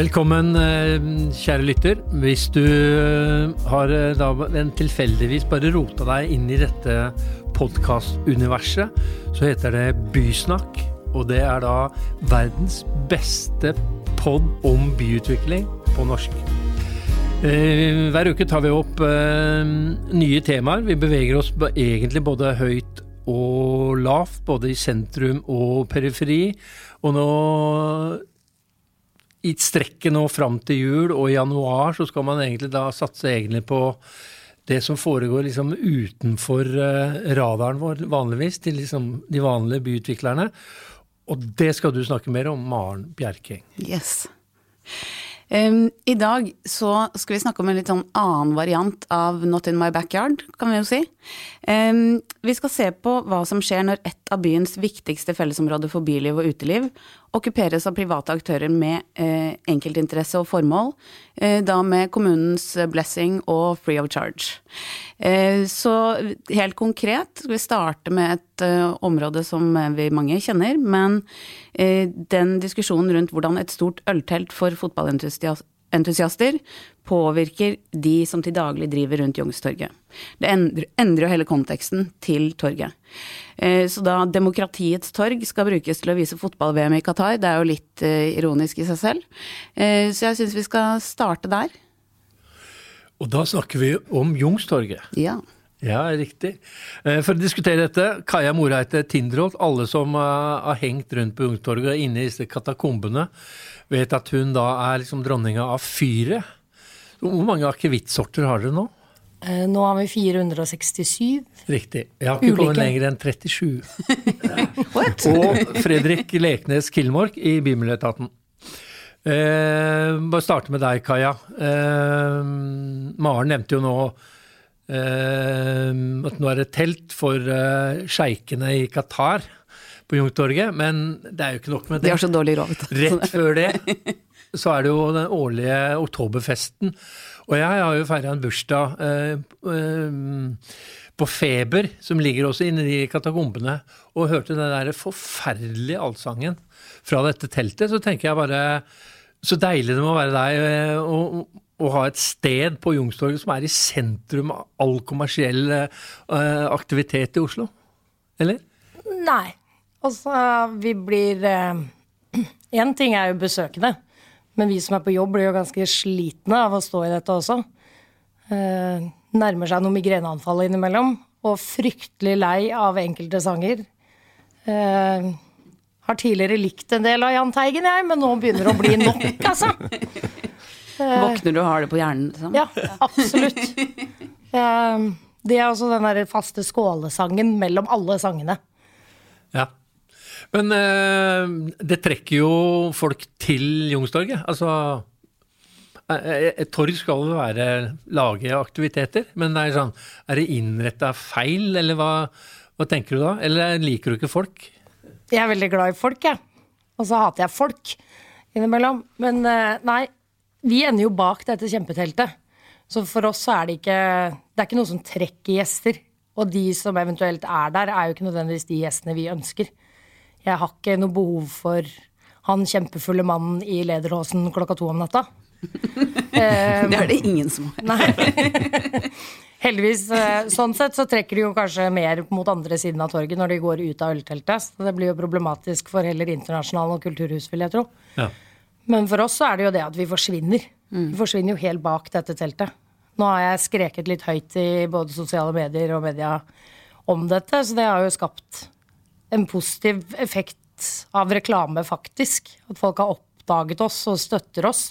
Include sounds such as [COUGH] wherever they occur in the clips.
Velkommen, eh, kjære lytter. Hvis du eh, har eh, da tilfeldigvis bare rota deg inn i dette podkastuniverset, så heter det Bysnakk. Og det er da verdens beste pod om byutvikling på norsk. Hver uke tar vi opp nye temaer. Vi beveger oss egentlig både høyt og lavt, både i sentrum og periferi. Og nå i strekket nå fram til jul og i januar så skal man egentlig da satse egentlig på det som foregår liksom utenfor uh, radaren vår vanligvis, til liksom de vanlige byutviklerne. Og det skal du snakke mer om, Maren Bjerking. Yes. Um, I dag så skal vi snakke om en litt sånn annen variant av Not in my backyard, kan vi jo si. Um, vi skal se på hva som skjer når et av byens viktigste fellesområder for byliv og uteliv okkuperes av private aktører med uh, enkeltinteresse og formål, uh, da med kommunens blessing og free of charge. Uh, så helt konkret skal vi starte med et område som vi mange kjenner, men den diskusjonen rundt hvordan et stort øltelt for fotballentusiaster entusiaster påvirker de som til daglig driver rundt Youngstorget. Det endrer, jo hele konteksten til torget. Eh, så da demokratiets torg skal brukes til å vise fotball-VM i Qatar, det er jo litt eh, ironisk i seg selv. Eh, så jeg syns vi skal starte der. Og da snakker vi om Youngstorget. Ja. Ja, riktig. For å diskutere dette, Kaja Moreite Tindroth, alle som har hengt rundt på Youngstorget og inne i disse katakombene, vet at hun da er liksom dronninga av fyret. Hvor mange akevittsorter har dere nå? Eh, nå har vi 467. Riktig. Jeg har ikke kommet lenger enn 37. [LAUGHS] [LAUGHS] og Fredrik Leknes Kilmork i Bymiljøetaten. Eh, bare starte med deg, Kaja. Eh, Maren nevnte jo nå eh, at nå er det telt for eh, sjeikene i Qatar på Jungtorget, men det er jo ikke nok med det. De har så dårlig råd. [LAUGHS] Rett før det så er det jo den årlige oktoberfesten. Og jeg har jo feira en bursdag eh, eh, på Feber, som ligger også inne i katakombene, og hørte den der forferdelige allsangen fra dette teltet, så tenker jeg bare Så deilig det må være deg eh, å, å ha et sted på Youngstorget som er i sentrum av all kommersiell eh, aktivitet i Oslo. Eller? Nei. Altså, vi blir Én eh, [CLEARS THROAT] ting er jo besøkende, men vi som er på jobb, blir jo ganske slitne av å stå i dette også. Eh, nærmer seg noe migreneanfall innimellom, og fryktelig lei av enkelte sanger. Eh, har tidligere likt en del av Jahn Teigen, jeg, men nå begynner det å bli nok, [LAUGHS] altså. Eh, Våkner du og har det på hjernen? Liksom? Ja, absolutt. Eh, det er også den der faste skålesangen mellom alle sangene. Ja. Men eh, det trekker jo folk til Youngstorget. Altså eh, et torg skal jo være lage aktiviteter, men det er, sånn, er det innretta feil, eller hva, hva, tenker du da? Eller liker du ikke folk? Jeg er veldig glad i folk, jeg. Og så hater jeg folk innimellom. Men eh, nei, vi ender jo bak dette kjempeteltet. Så for oss så er det ikke Det er ikke noe som trekker gjester. Og de som eventuelt er der, er jo ikke nødvendigvis de gjestene vi ønsker. Jeg har ikke noe behov for han kjempefulle mannen i lederhosen klokka to om natta. [LAUGHS] det er det ingen som har. Nei. [LAUGHS] Heldigvis. Eh, sånn sett så trekker de jo kanskje mer mot andre siden av torget når de går ut av ølteltet. Så det blir jo problematisk for heller internasjonale og kulturhus, vil jeg tro. Ja. Men for oss så er det jo det at vi forsvinner. Mm. Vi forsvinner jo helt bak dette teltet. Nå har jeg skreket litt høyt i både sosiale medier og media om dette, så det har jo skapt en positiv effekt av reklame, faktisk. At folk har oppdaget oss og støtter oss.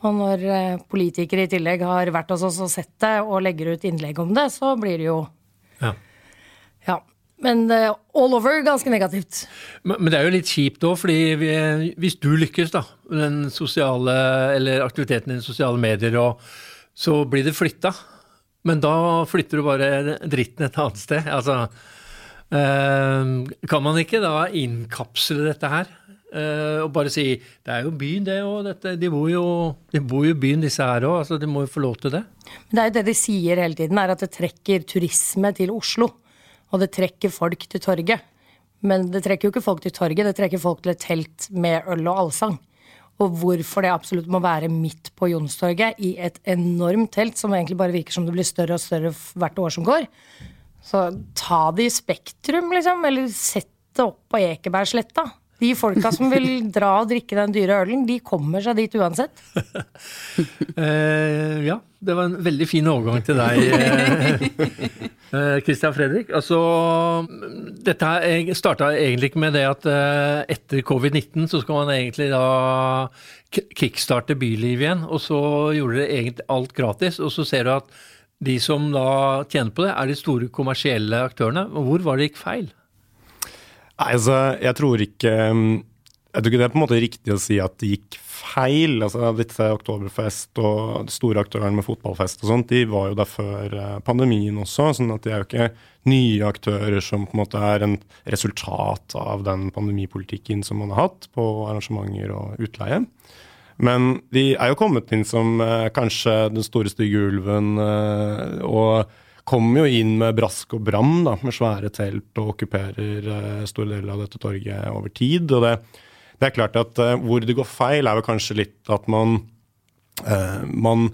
Og når eh, politikere i tillegg har vært hos oss og sett det og legger ut innlegg om det, så blir det jo Ja. ja. Men uh, all over ganske negativt. Men, men, det er jo litt kjipt òg, fordi vi, hvis du lykkes, da, den sosiale, eller aktiviteten i sosiale medier, og så blir det flytta. Men da flytter du bare dritten et annet sted. Altså kan man ikke da innkapsle dette her? Uh, og bare si det er jo byen, det òg. De, bor jo, de bor jo i byen, disse her òg. Altså, de må jo få lov til det. Men det er jo det de sier hele tiden, er at det trekker turisme til Oslo. Og det trekker folk til torget. Men det trekker jo ikke folk til torget, det trekker folk til et telt med øl og allsang. og hvorfor det absolutt må være midt på Jonstorget i et enormt telt som egentlig bare virker som det blir større og større hvert år som går. Så ta det i Spektrum, liksom, eller sett det opp på Ekebergsletta. De folka som vil [LAUGHS] dra og drikke den dyre ølen, de kommer seg dit uansett. [LAUGHS] eh, ja, det var en veldig fin overgang til deg, eh, [LAUGHS] Christian Fredrik. Altså, dette starta egentlig ikke med det at eh, etter covid-19 så skal man egentlig da kickstarte bylivet igjen, og så gjorde det egentlig alt gratis. Og så ser du at de som da tjener på det, er de store kommersielle aktørene. Hvor var det gikk feil? Nei, altså, jeg tror ikke um, Jeg tror ikke det er på en måte riktig å si at det gikk feil. Altså, disse Oktoberfest og de store aktørene med fotballfest og sånt, de var jo der før uh, pandemien også. sånn at de er jo ikke nye aktører som på en måte er en resultat av den pandemipolitikken som man har hatt på arrangementer og utleie. Men de er jo kommet inn som uh, kanskje den store stygge ulven. Uh, og kommer jo inn med brask og bram, da, med svære telt og okkuperer uh, store deler av dette torget over tid. og det, det er klart at Hvor det går feil, er vel kanskje litt at man, man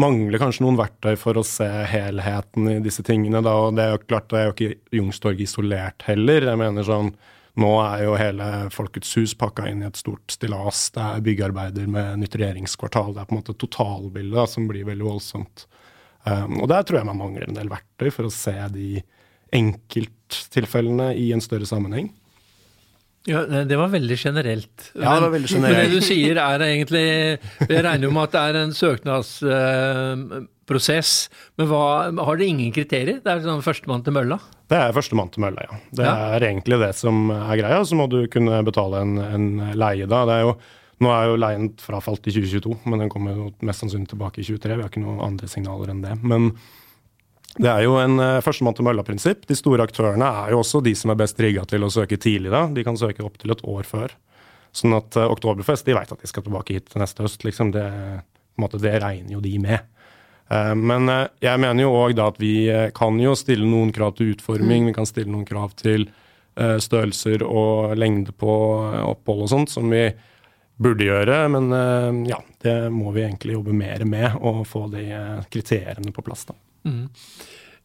mangler kanskje noen verktøy for å se helheten i disse tingene. Da, og Det er jo klart, det er jo ikke Youngstorget isolert heller. jeg mener sånn, Nå er jo hele Folkets hus pakka inn i et stort stillas. Det er byggearbeider med nytt regjeringskvartal. Det er på en måte totalbildet som blir veldig voldsomt. Um, og der tror jeg man mangler en del verktøy for å se de enkelttilfellene i en større sammenheng. Ja, Det var veldig generelt. Ja, det var veldig generelt. Men det du sier er egentlig Jeg regner jo med at det er en søknadsprosess. Men hva, har det ingen kriterier? Det er sånn førstemann til mølla? Det er førstemann til mølla, ja. Det ja. er egentlig det som er greia. Så må du kunne betale en, en leie da. Det er jo nå er jo leien frafalt i 2022, men den kommer jo mest sannsynlig tilbake i 2023. Vi har ikke noen andre signaler enn det. Men det er jo en uh, førstemann til mølla-prinsipp. De store aktørene er jo også de som er best rigga til å søke tidlig. da. De kan søke opptil et år før. Sånn at uh, Oktoberfest de vet at de skal tilbake hit neste høst. liksom. Det, på en måte, det regner jo de med. Uh, men uh, jeg mener jo òg at vi kan jo stille noen krav til utforming. Mm. Vi kan stille noen krav til størrelser og lengde på opphold og sånt som vi burde gjøre. Men eh, ja, det må vi egentlig jobbe mer med, å få de eh, kriteriene på plass. da. Mm.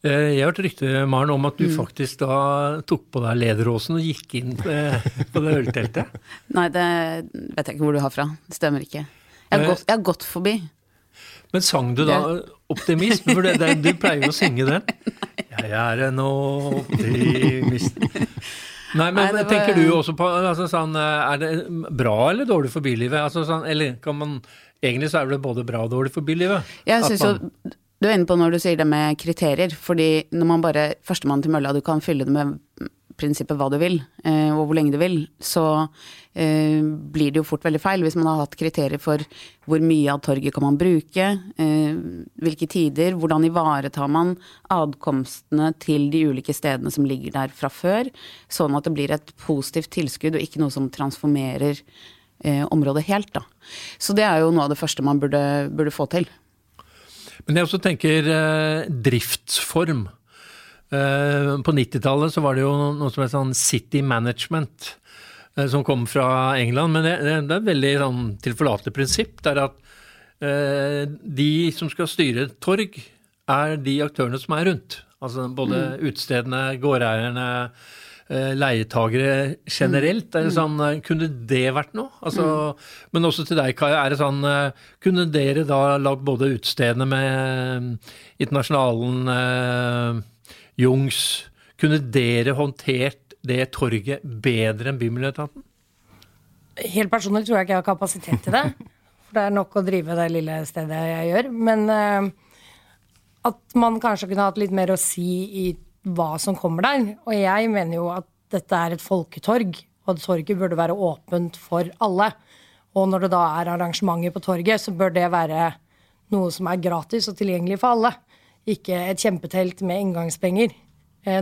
Eh, jeg har hørt rykte Maren, om at du mm. faktisk da tok på deg lederåsen og gikk inn [LAUGHS] på det ølteltet? Nei, det vet jeg ikke hvor du har fra. Det stemmer ikke. Jeg har, gått, jeg har gått, forbi. Men sang du da optimisme? For det, det, du pleier jo å synge den. Jeg er en optimist. Nei, men Nei, var... tenker du også på altså, sånn, Er det bra eller dårlig for bylivet? Altså, sånn, eller kan man Egentlig så er det både bra og dårlig for bylivet. Jeg synes man... jo du er inne på når du sier det med kriterier, fordi når man bare Førstemann til mølla, du kan fylle det med prinsippet hva du vil, eh, og hvor lenge du vil, så eh, blir det jo fort veldig feil hvis man har hatt kriterier for hvor mye av torget kan man bruke, eh, hvilke tider, hvordan ivaretar man adkomstene til de ulike stedene som ligger der fra før, sånn at det blir et positivt tilskudd og ikke noe som transformerer området helt, da. Så det er jo noe av det første man burde, burde få til. Men jeg også tenker driftsform. Eh, på 90-tallet så var det jo noe som het sånn City Management, eh, som kom fra England. Men det, det er et veldig sånn tilforlatelig prinsipp. Det er at eh, de som skal styre et torg, er de aktørene som er rundt. Altså både mm. utestedene, gårdeierne, leietagere generelt. Er det mm. sånn, Kunne det vært noe? Altså, mm. Men også til deg, Kaja. er det sånn, Kunne dere da lagd både utestedene med Internasjonalen Jungs, kunne dere håndtert det torget bedre enn Bymiljøetaten? Helt personlig tror jeg ikke jeg har kapasitet til det. For det er nok å drive det lille stedet jeg gjør. Men uh, at man kanskje kunne hatt litt mer å si i hva som kommer der. Og jeg mener jo at dette er et folketorg, og at torget burde være åpent for alle. Og når det da er arrangementer på torget, så bør det være noe som er gratis og tilgjengelig for alle ikke et kjempetelt med inngangspenger eh,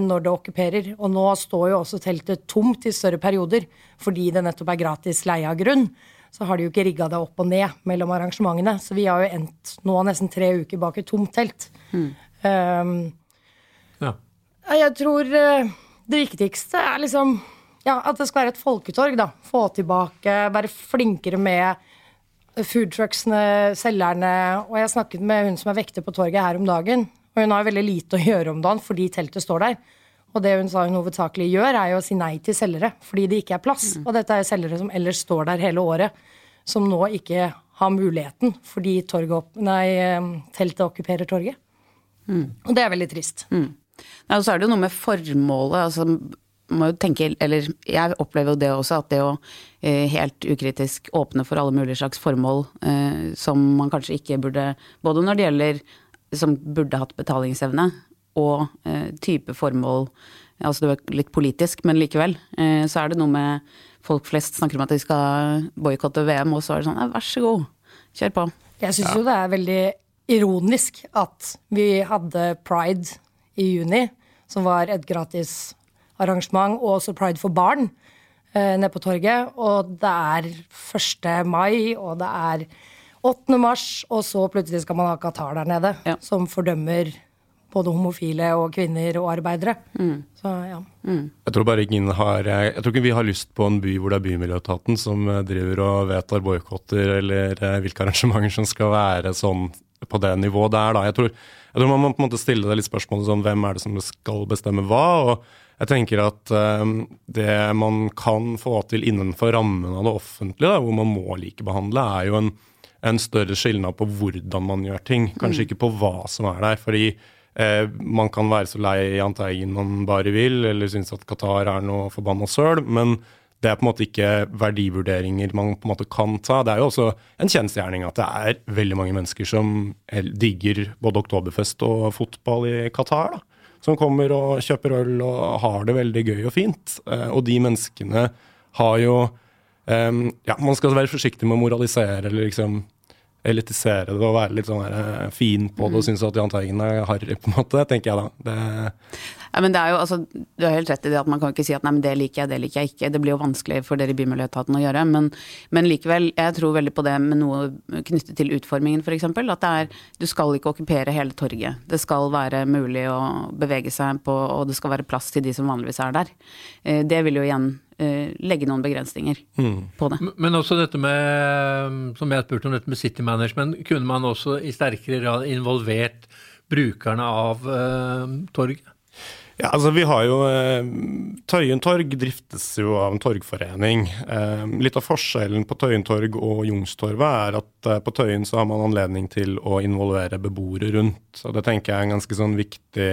når det okkuperer. Og nå står jo også teltet tomt i større perioder fordi det nettopp er gratis leie av grunn. Så har de jo ikke rigga det opp og ned mellom arrangementene. Så vi har jo endt nå nesten tre uker bak et tomt telt. Mm. Um, ja. Jeg tror uh, det viktigste er liksom ja, at det skal være et folketorg, da. Få tilbake, være flinkere med foodtrucksene, selgerne. Og jeg snakket med hun som er vekter på torget her om dagen. Og hun har veldig lite å gjøre om dagen fordi teltet står der. Og det hun sa hun hovedsakelig gjør, er jo å si nei til selgere fordi det ikke er plass. Mm. Og dette er selgere som ellers står der hele året, som nå ikke har muligheten fordi opp, nei, eh, teltet okkuperer torget. Mm. Og det er veldig trist. Mm. Ja, og så er det jo noe med formålet. altså må jo tenke, eller jeg opplever jo det også, at det å eh, helt ukritisk åpne for alle mulige slags formål eh, som man kanskje ikke burde Både når det gjelder som burde hatt betalingsevne, og eh, type formål Altså det var litt politisk, men likevel. Eh, så er det noe med folk flest snakker om at de skal boikotte VM, og så er det sånn vær så god, kjør på. Jeg syns ja. jo det er veldig ironisk at vi hadde pride i juni, som var et gratis arrangement, og også pride for barn eh, nede på torget. Og det er 1. mai, og det er 8. mars, og så plutselig skal man ha Qatar der nede, ja. som fordømmer både homofile og kvinner og arbeidere. Mm. Så, ja. mm. Jeg tror bare ingen har Jeg tror ikke vi har lyst på en by hvor det er Bymiljøetaten som eh, driver og vedtar boikotter eller eh, hvilke arrangementer som skal være sånn på det nivået der, da. Jeg tror, jeg tror man må på en måte stille det litt spørsmålet sånn hvem er det som skal bestemme hva? og jeg tenker at um, det man kan få til innenfor rammen av det offentlige, da, hvor man må likebehandle, er jo en, en større skilnad på hvordan man gjør ting, kanskje mm. ikke på hva som er der. fordi eh, man kan være så lei Jahn Teigen man bare vil, eller synes at Qatar er noe forbanna søl, men det er på en måte ikke verdivurderinger man på en måte kan ta. Det er jo også en kjensgjerning at det er veldig mange mennesker som digger både Oktoberfest og fotball i Qatar. da som kommer og kjøper øl og har det veldig gøy og fint. Eh, og de menneskene har jo um, Ja, man skal være forsiktig med å moralisere eller liksom elitisere det og være litt sånn her, eh, fin på det og mm. synes at Jahn Teigen er harry, på en måte, tenker jeg da. Det ja, men det er jo, altså, Du har helt rett i det at man kan ikke si at nei, men det liker jeg, det liker jeg ikke. Det blir jo vanskelig for dere i Bymiljøetaten å gjøre. Men, men, likevel, jeg tror veldig på det med noe knyttet til utformingen f.eks. At det er, du skal ikke okkupere hele torget. Det skal være mulig å bevege seg på, og det skal være plass til de som vanligvis er der. Eh, det vil jo igjen legge noen begrensninger mm. på det. Men også dette med, som jeg spurte om, dette med city management. Kunne man også i sterkere grad involvert brukerne av uh, torget? Ja, altså vi har jo eh, Tøyen torg driftes jo av en torgforening. Eh, litt av forskjellen på Tøyen torg og Jungstorvet er at eh, på Tøyen så har man anledning til å involvere beboere rundt. Og det tenker jeg er en ganske sånn viktig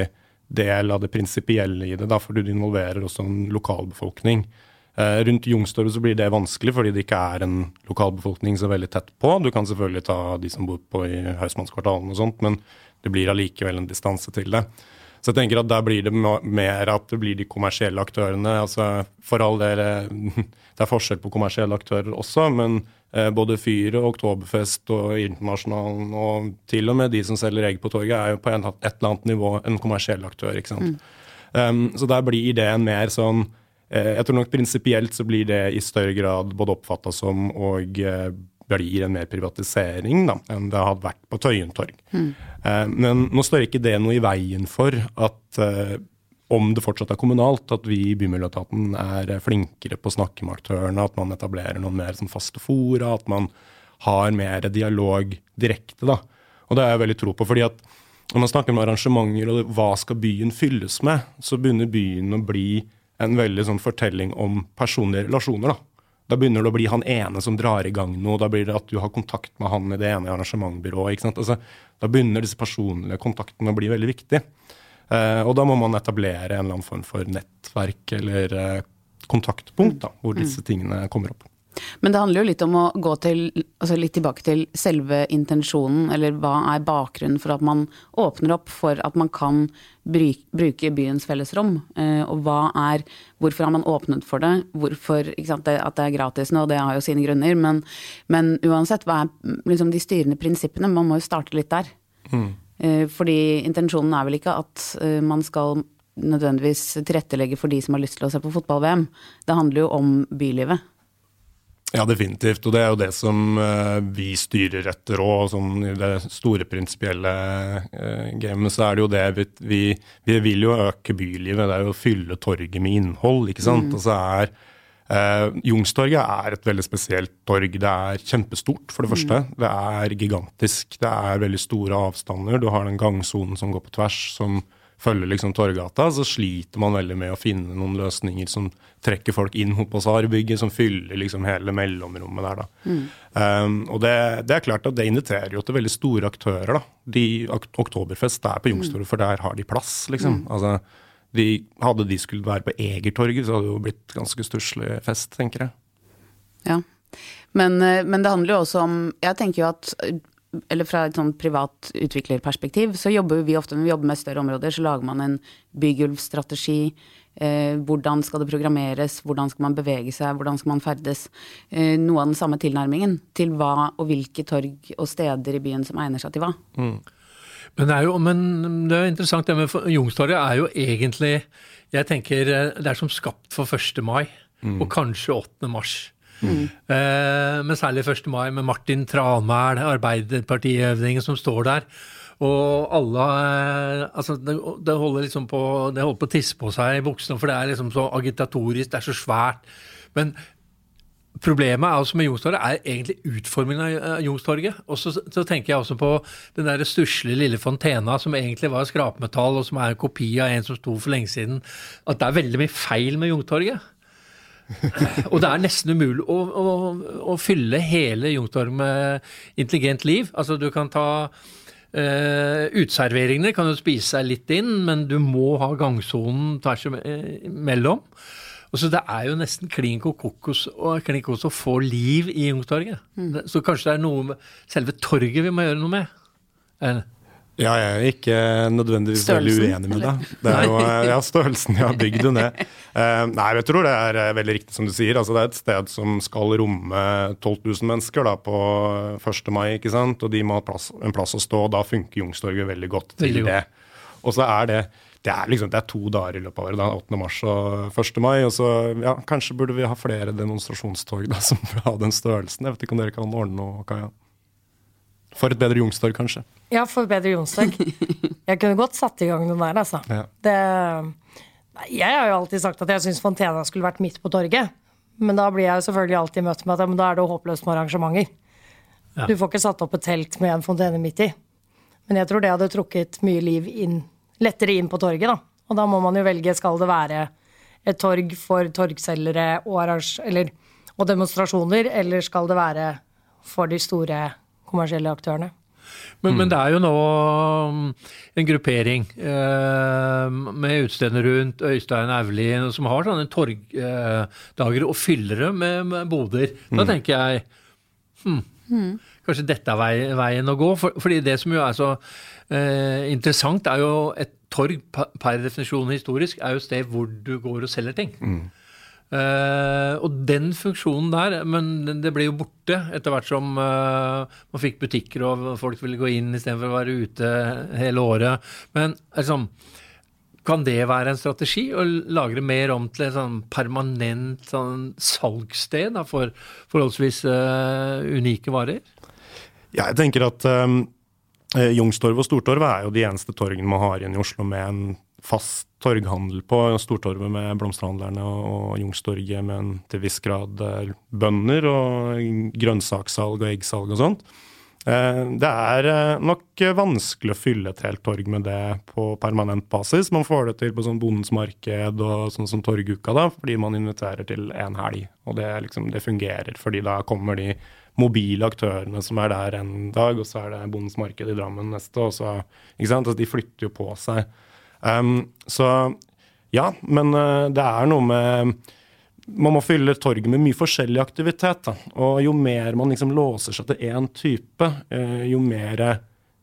del av det prinsipielle i det, da, for du involverer også en lokalbefolkning. Eh, rundt Youngstorget så blir det vanskelig fordi det ikke er en lokalbefolkning så veldig tett på. Du kan selvfølgelig ta de som bor på i Hausmannskvartalen og sånt, men det blir allikevel en distanse til det. Så jeg tenker at der blir det mer at det blir de kommersielle aktørene. altså For all del, eh, [LAUGHS] det er forskjell på kommersielle aktører også, men eh, både Fyret, Oktoberfest og Internasjonalen og til og med de som selger egg på torget, er jo på et eller annet nivå en kommersiell aktør. ikke sant. Mm. Um, så der blir ideen mer sånn eh, Jeg tror nok prinsipielt så blir det i større grad både oppfatta som og blir en mer privatisering da, enn det hadde vært på Tøyen torg. Mm. Eh, men nå står ikke det noe i veien for at eh, om det fortsatt er kommunalt, at vi i Bymiljøetaten er flinkere på å snakke med aktørene, at man etablerer noen mer sånn faste fora, at man har mer dialog direkte. da. Og det er jeg veldig tro på. fordi at når man snakker om arrangementer og hva skal byen fylles med, så begynner byen å bli en veldig sånn fortelling om personlige relasjoner. da. Da begynner det å bli han ene som drar i gang noe. Da blir det at du har kontakt med han i det ene arrangementbyrået. ikke sant? Altså, da begynner disse personlige kontaktene å bli veldig viktige. Eh, og da må man etablere en eller annen form for nettverk eller eh, kontaktpunkt da, hvor disse mm. tingene kommer opp. Men det handler jo litt om å gå til, altså litt tilbake til selve intensjonen, eller hva er bakgrunnen for at man åpner opp for at man kan bruke byens fellesrom? Eh, og hva er Hvorfor har man åpnet for det? Hvorfor sant, At det er gratis nå, det har jo sine grunner, men, men uansett, hva er liksom de styrende prinsippene? Man må jo starte litt der. Mm. Eh, fordi intensjonen er vel ikke at eh, man skal nødvendigvis tilrettelegge for de som har lyst til å se på fotball-VM. Det handler jo om bylivet. Ja, definitivt. Og det er jo det som uh, vi styrer etter òg. Sånn, I det store prinsipielle uh, gamet så er det jo det vi, vi, vil jo øke bylivet. Det er jo å fylle torget med innhold, ikke sant. Mm. Og så er eh, Youngstorget er et veldig spesielt torg. Det er kjempestort, for det mm. første. Det er gigantisk. Det er veldig store avstander. Du har den gangsonen som går på tvers, som følger liksom Torgata, så sliter man veldig med å finne noen løsninger som trekker folk inn mot Basarbygget, som fyller liksom hele mellomrommet der. da. Mm. Um, og det, det, er klart at det inviterer jo til veldig store aktører. da. De, Oktoberfest er på Youngstorget, mm. for der har de plass, liksom. Mm. Altså, de, hadde de skulle være på Egertorget, så hadde det jo blitt ganske stusslig fest, tenker jeg. Ja, men, eh, men, det handler jo også om Jeg tenker jo at eller fra et sånn privat utviklerperspektiv, så jobber vi ofte når vi jobber med større områder, så lager man en bygulvstrategi. Eh, hvordan skal det programmeres, hvordan skal man bevege seg, hvordan skal man ferdes. Eh, noe av den samme tilnærmingen til hva og hvilke torg og steder i byen som egner seg til hva. Mm. Men, det er jo, men det er interessant, det med Youngstorget er jo egentlig Jeg tenker eh, det er som skapt for 1. mai, mm. og kanskje 8. mars. Mm. Men særlig 1. mai med Martin Tranmæl, Arbeiderpartiøvdingen, som står der. Og alle eh, Altså, det, holder liksom på Det holder på å tisse på seg i buksene, for det er liksom så agitatorisk, det er så svært. Men Problemet altså med Youngstorget er egentlig utformingen av Youngstorget. Og så, så, tenker jeg også på den der stusslige lille fontena som egentlig var skrapmetall, og som er en kopi av en som sto for lenge siden. At det er veldig mye feil med Youngstorget [LAUGHS] og det er nesten umulig å, å, å fylle hele Youngstorget med intelligent liv. Altså, du kan ta uh, Uteserveringene kan jo spise seg litt inn, men du må ha gangsonen tvers imellom. Og så Det er jo nesten klin kokos å få liv i Youngstorget. Mm. Så kanskje det er noe med selve torget vi må gjøre noe med. Ja, jeg er ikke nødvendigvis veldig uenig med deg. Det er jo, ja, Størrelsen, jeg har bygd det ned. Uh, [LAUGHS] nei, jeg tror det er eh, veldig riktig som du sier. Altså, det er et sted som skal romme 12 000 mennesker da, på 1. mai, ikke sant? og de må ha plass, en plass å stå. og Da funker Youngstorget veldig godt til veldig det. Og så er det det er, liksom, det er to dager i løpet av året. da, 8. mars og 1. mai. og så, ja, Kanskje burde vi ha flere demonstrasjonstog da, [LAUGHS] som vil ha den størrelsen. Jeg vet ikke om dere kan ordne noe, Kaja? For et bedre Youngstorg, kanskje? Ja, for et bedre Youngstorg. [LAUGHS] Jeg kunne godt satt i gang den der, altså. Ja. Det, jeg har jo alltid sagt at jeg syns Fontena skulle vært midt på torget. Men da blir jeg jo selvfølgelig alltid møtt med at ja, da er det håpløst med arrangementer. Ja. Du får ikke satt opp et telt med en fontene midt i. Men jeg tror det hadde trukket mye liv inn, lettere inn på torget, da. Og da må man jo velge skal det være et torg for torgselgere og, og demonstrasjoner, eller skal det være for de store kommersielle aktørene. Men, mm. men, det er jo nå um, en gruppering eh, med utstedende rundt, Øystein Aulien som har sånne torgdager eh, og fyller dem med, med boder. Da mm. tenker jeg hm, mm. kanskje dette er vei, veien å gå. For, fordi det som jo er så eh, interessant, er jo et torg per definisjon historisk er jo et sted hvor du går og selger ting. Uh, og den funksjonen der, men det ble jo borte etter hvert som uh, man fikk butikker og folk ville gå inn istedenfor å være ute hele året. Men liksom, kan det være en strategi å lagre mer om til et sånn permanent sånn salgssted da, for forholdsvis uh, unike varer? Ja, jeg tenker at um, Youngstorget og Stortorvet er jo de eneste torgene man har igjen i Oslo med en fast torghandel på. Stortorvet med blomsterhandlerne og Youngstorget med en til viss grad eh, bønder og grønnsakssalg og eggsalg og sånt. Eh, det er eh, nok vanskelig å fylle et helt torg med det på permanent basis. Man får det til på sånn Bondens marked og sånn som Torguka, da, fordi man inviterer til en helg. Og det, liksom, det fungerer, fordi da kommer de mobile aktørene som er der en dag, og så er det Bondens marked i Drammen neste. og så, ikke sant? Altså, de flytter jo på seg. Um, så ja, men uh, det er noe med man må fylle torget med mye forskjellig aktivitet. Da. Og jo mer man liksom låser seg til én type, uh, jo mer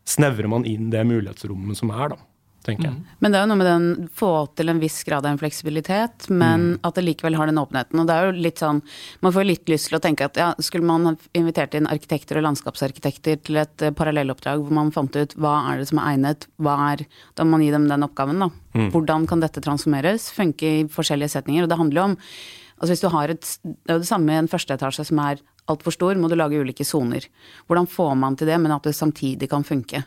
snevrer man inn det mulighetsrommet som er. da tenker jeg. Mm. Men det er jo noe med den få til en viss grad av en fleksibilitet, men mm. at det likevel har den åpenheten. Og det er jo litt sånn Man får litt lyst til å tenke at ja, skulle man invitert inn arkitekter og landskapsarkitekter til et uh, parallelloppdrag hvor man fant ut hva er det som er egnet, hva er Da må man gi dem den oppgaven, da. Mm. Hvordan kan dette transformeres, funke i forskjellige setninger. Og det handler jo om Altså hvis du har et Det er jo det samme i en første etasje som er altfor stor, må du lage ulike soner. Hvordan får man til det, men at det samtidig kan funke?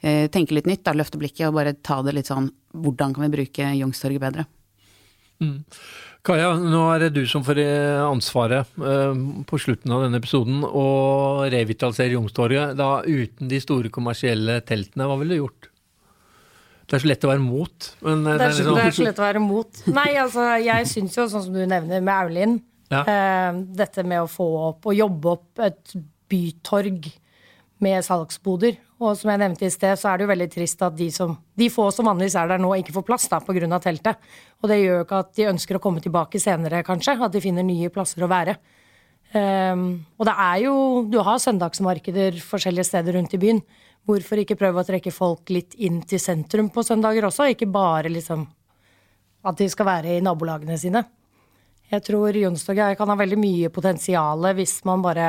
Eh, tenke litt nytt, da, løfte blikket og bare ta det litt sånn Hvordan kan vi bruke Youngstorget bedre? Mm. Kaja, nå er det du som får eh, ansvaret uh, på slutten av denne episoden å revitalisere Youngstorget. Da uten de store kommersielle teltene, hva ville du gjort? Det er så lett å være mot. Men det, er, det, er liksom... det er så lett å være mot. Nei, altså jeg syns jo, sånn som du nevner med Aulin, ja. uh, dette med å få opp og jobbe opp et bytorg med salgsboder. Og som jeg nevnte i sted, så er det jo veldig trist at de, som, de få som vanligvis er der nå, ikke får plass da, pga. teltet. Og det gjør jo ikke at de ønsker å komme tilbake senere, kanskje. At de finner nye plasser å være. Um, og det er jo Du har søndagsmarkeder forskjellige steder rundt i byen. Hvorfor ikke prøve å trekke folk litt inn til sentrum på søndager også, ikke bare liksom at de skal være i nabolagene sine. Jeg tror Jonstorget kan ha veldig mye potensial hvis man bare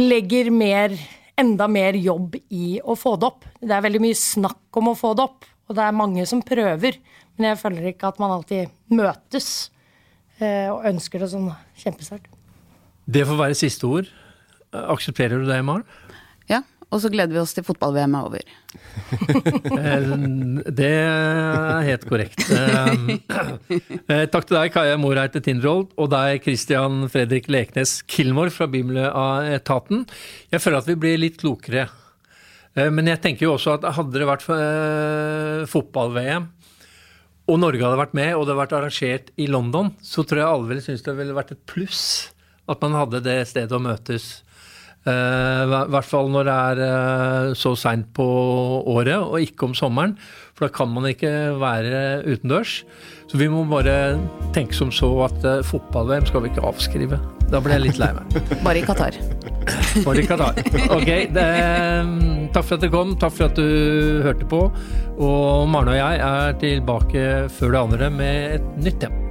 legger mer, enda mer jobb i å få det opp. Det er veldig mye snakk om å få det opp, og det er mange som prøver. Men jeg føler ikke at man alltid møtes eh, og ønsker det sånn kjempesterkt. Det får være siste ord. Aksepterer du det, Maren? Og så gleder vi oss til fotball-VM er over. Eh, det er helt korrekt. Eh, eh, takk til deg, Kaja Moreite Tindrold, og deg, Christian Fredrik Leknes Kilmore fra Bimle-etaten. Jeg føler at vi blir litt klokere. Men jeg tenker jo også at hadde det vært fotball-VM, og Norge hadde vært med, og det hadde vært arrangert i London, så tror jeg alle ville synes det ville vært et pluss at man hadde det stedet å møtes. I uh, hvert fall når det er uh, så seint på året, og ikke om sommeren. For da kan man ikke være utendørs. Så vi må bare tenke som så at uh, fotball-VM skal vi ikke avskrive. Da blir jeg litt lei meg. [LAUGHS] Bare i Qatar. [LAUGHS] Bare i Qatar. Ok. Det, takk for at du kom, takk for at du hørte på. Og Marne og jeg er tilbake før det andre med et nytt tema.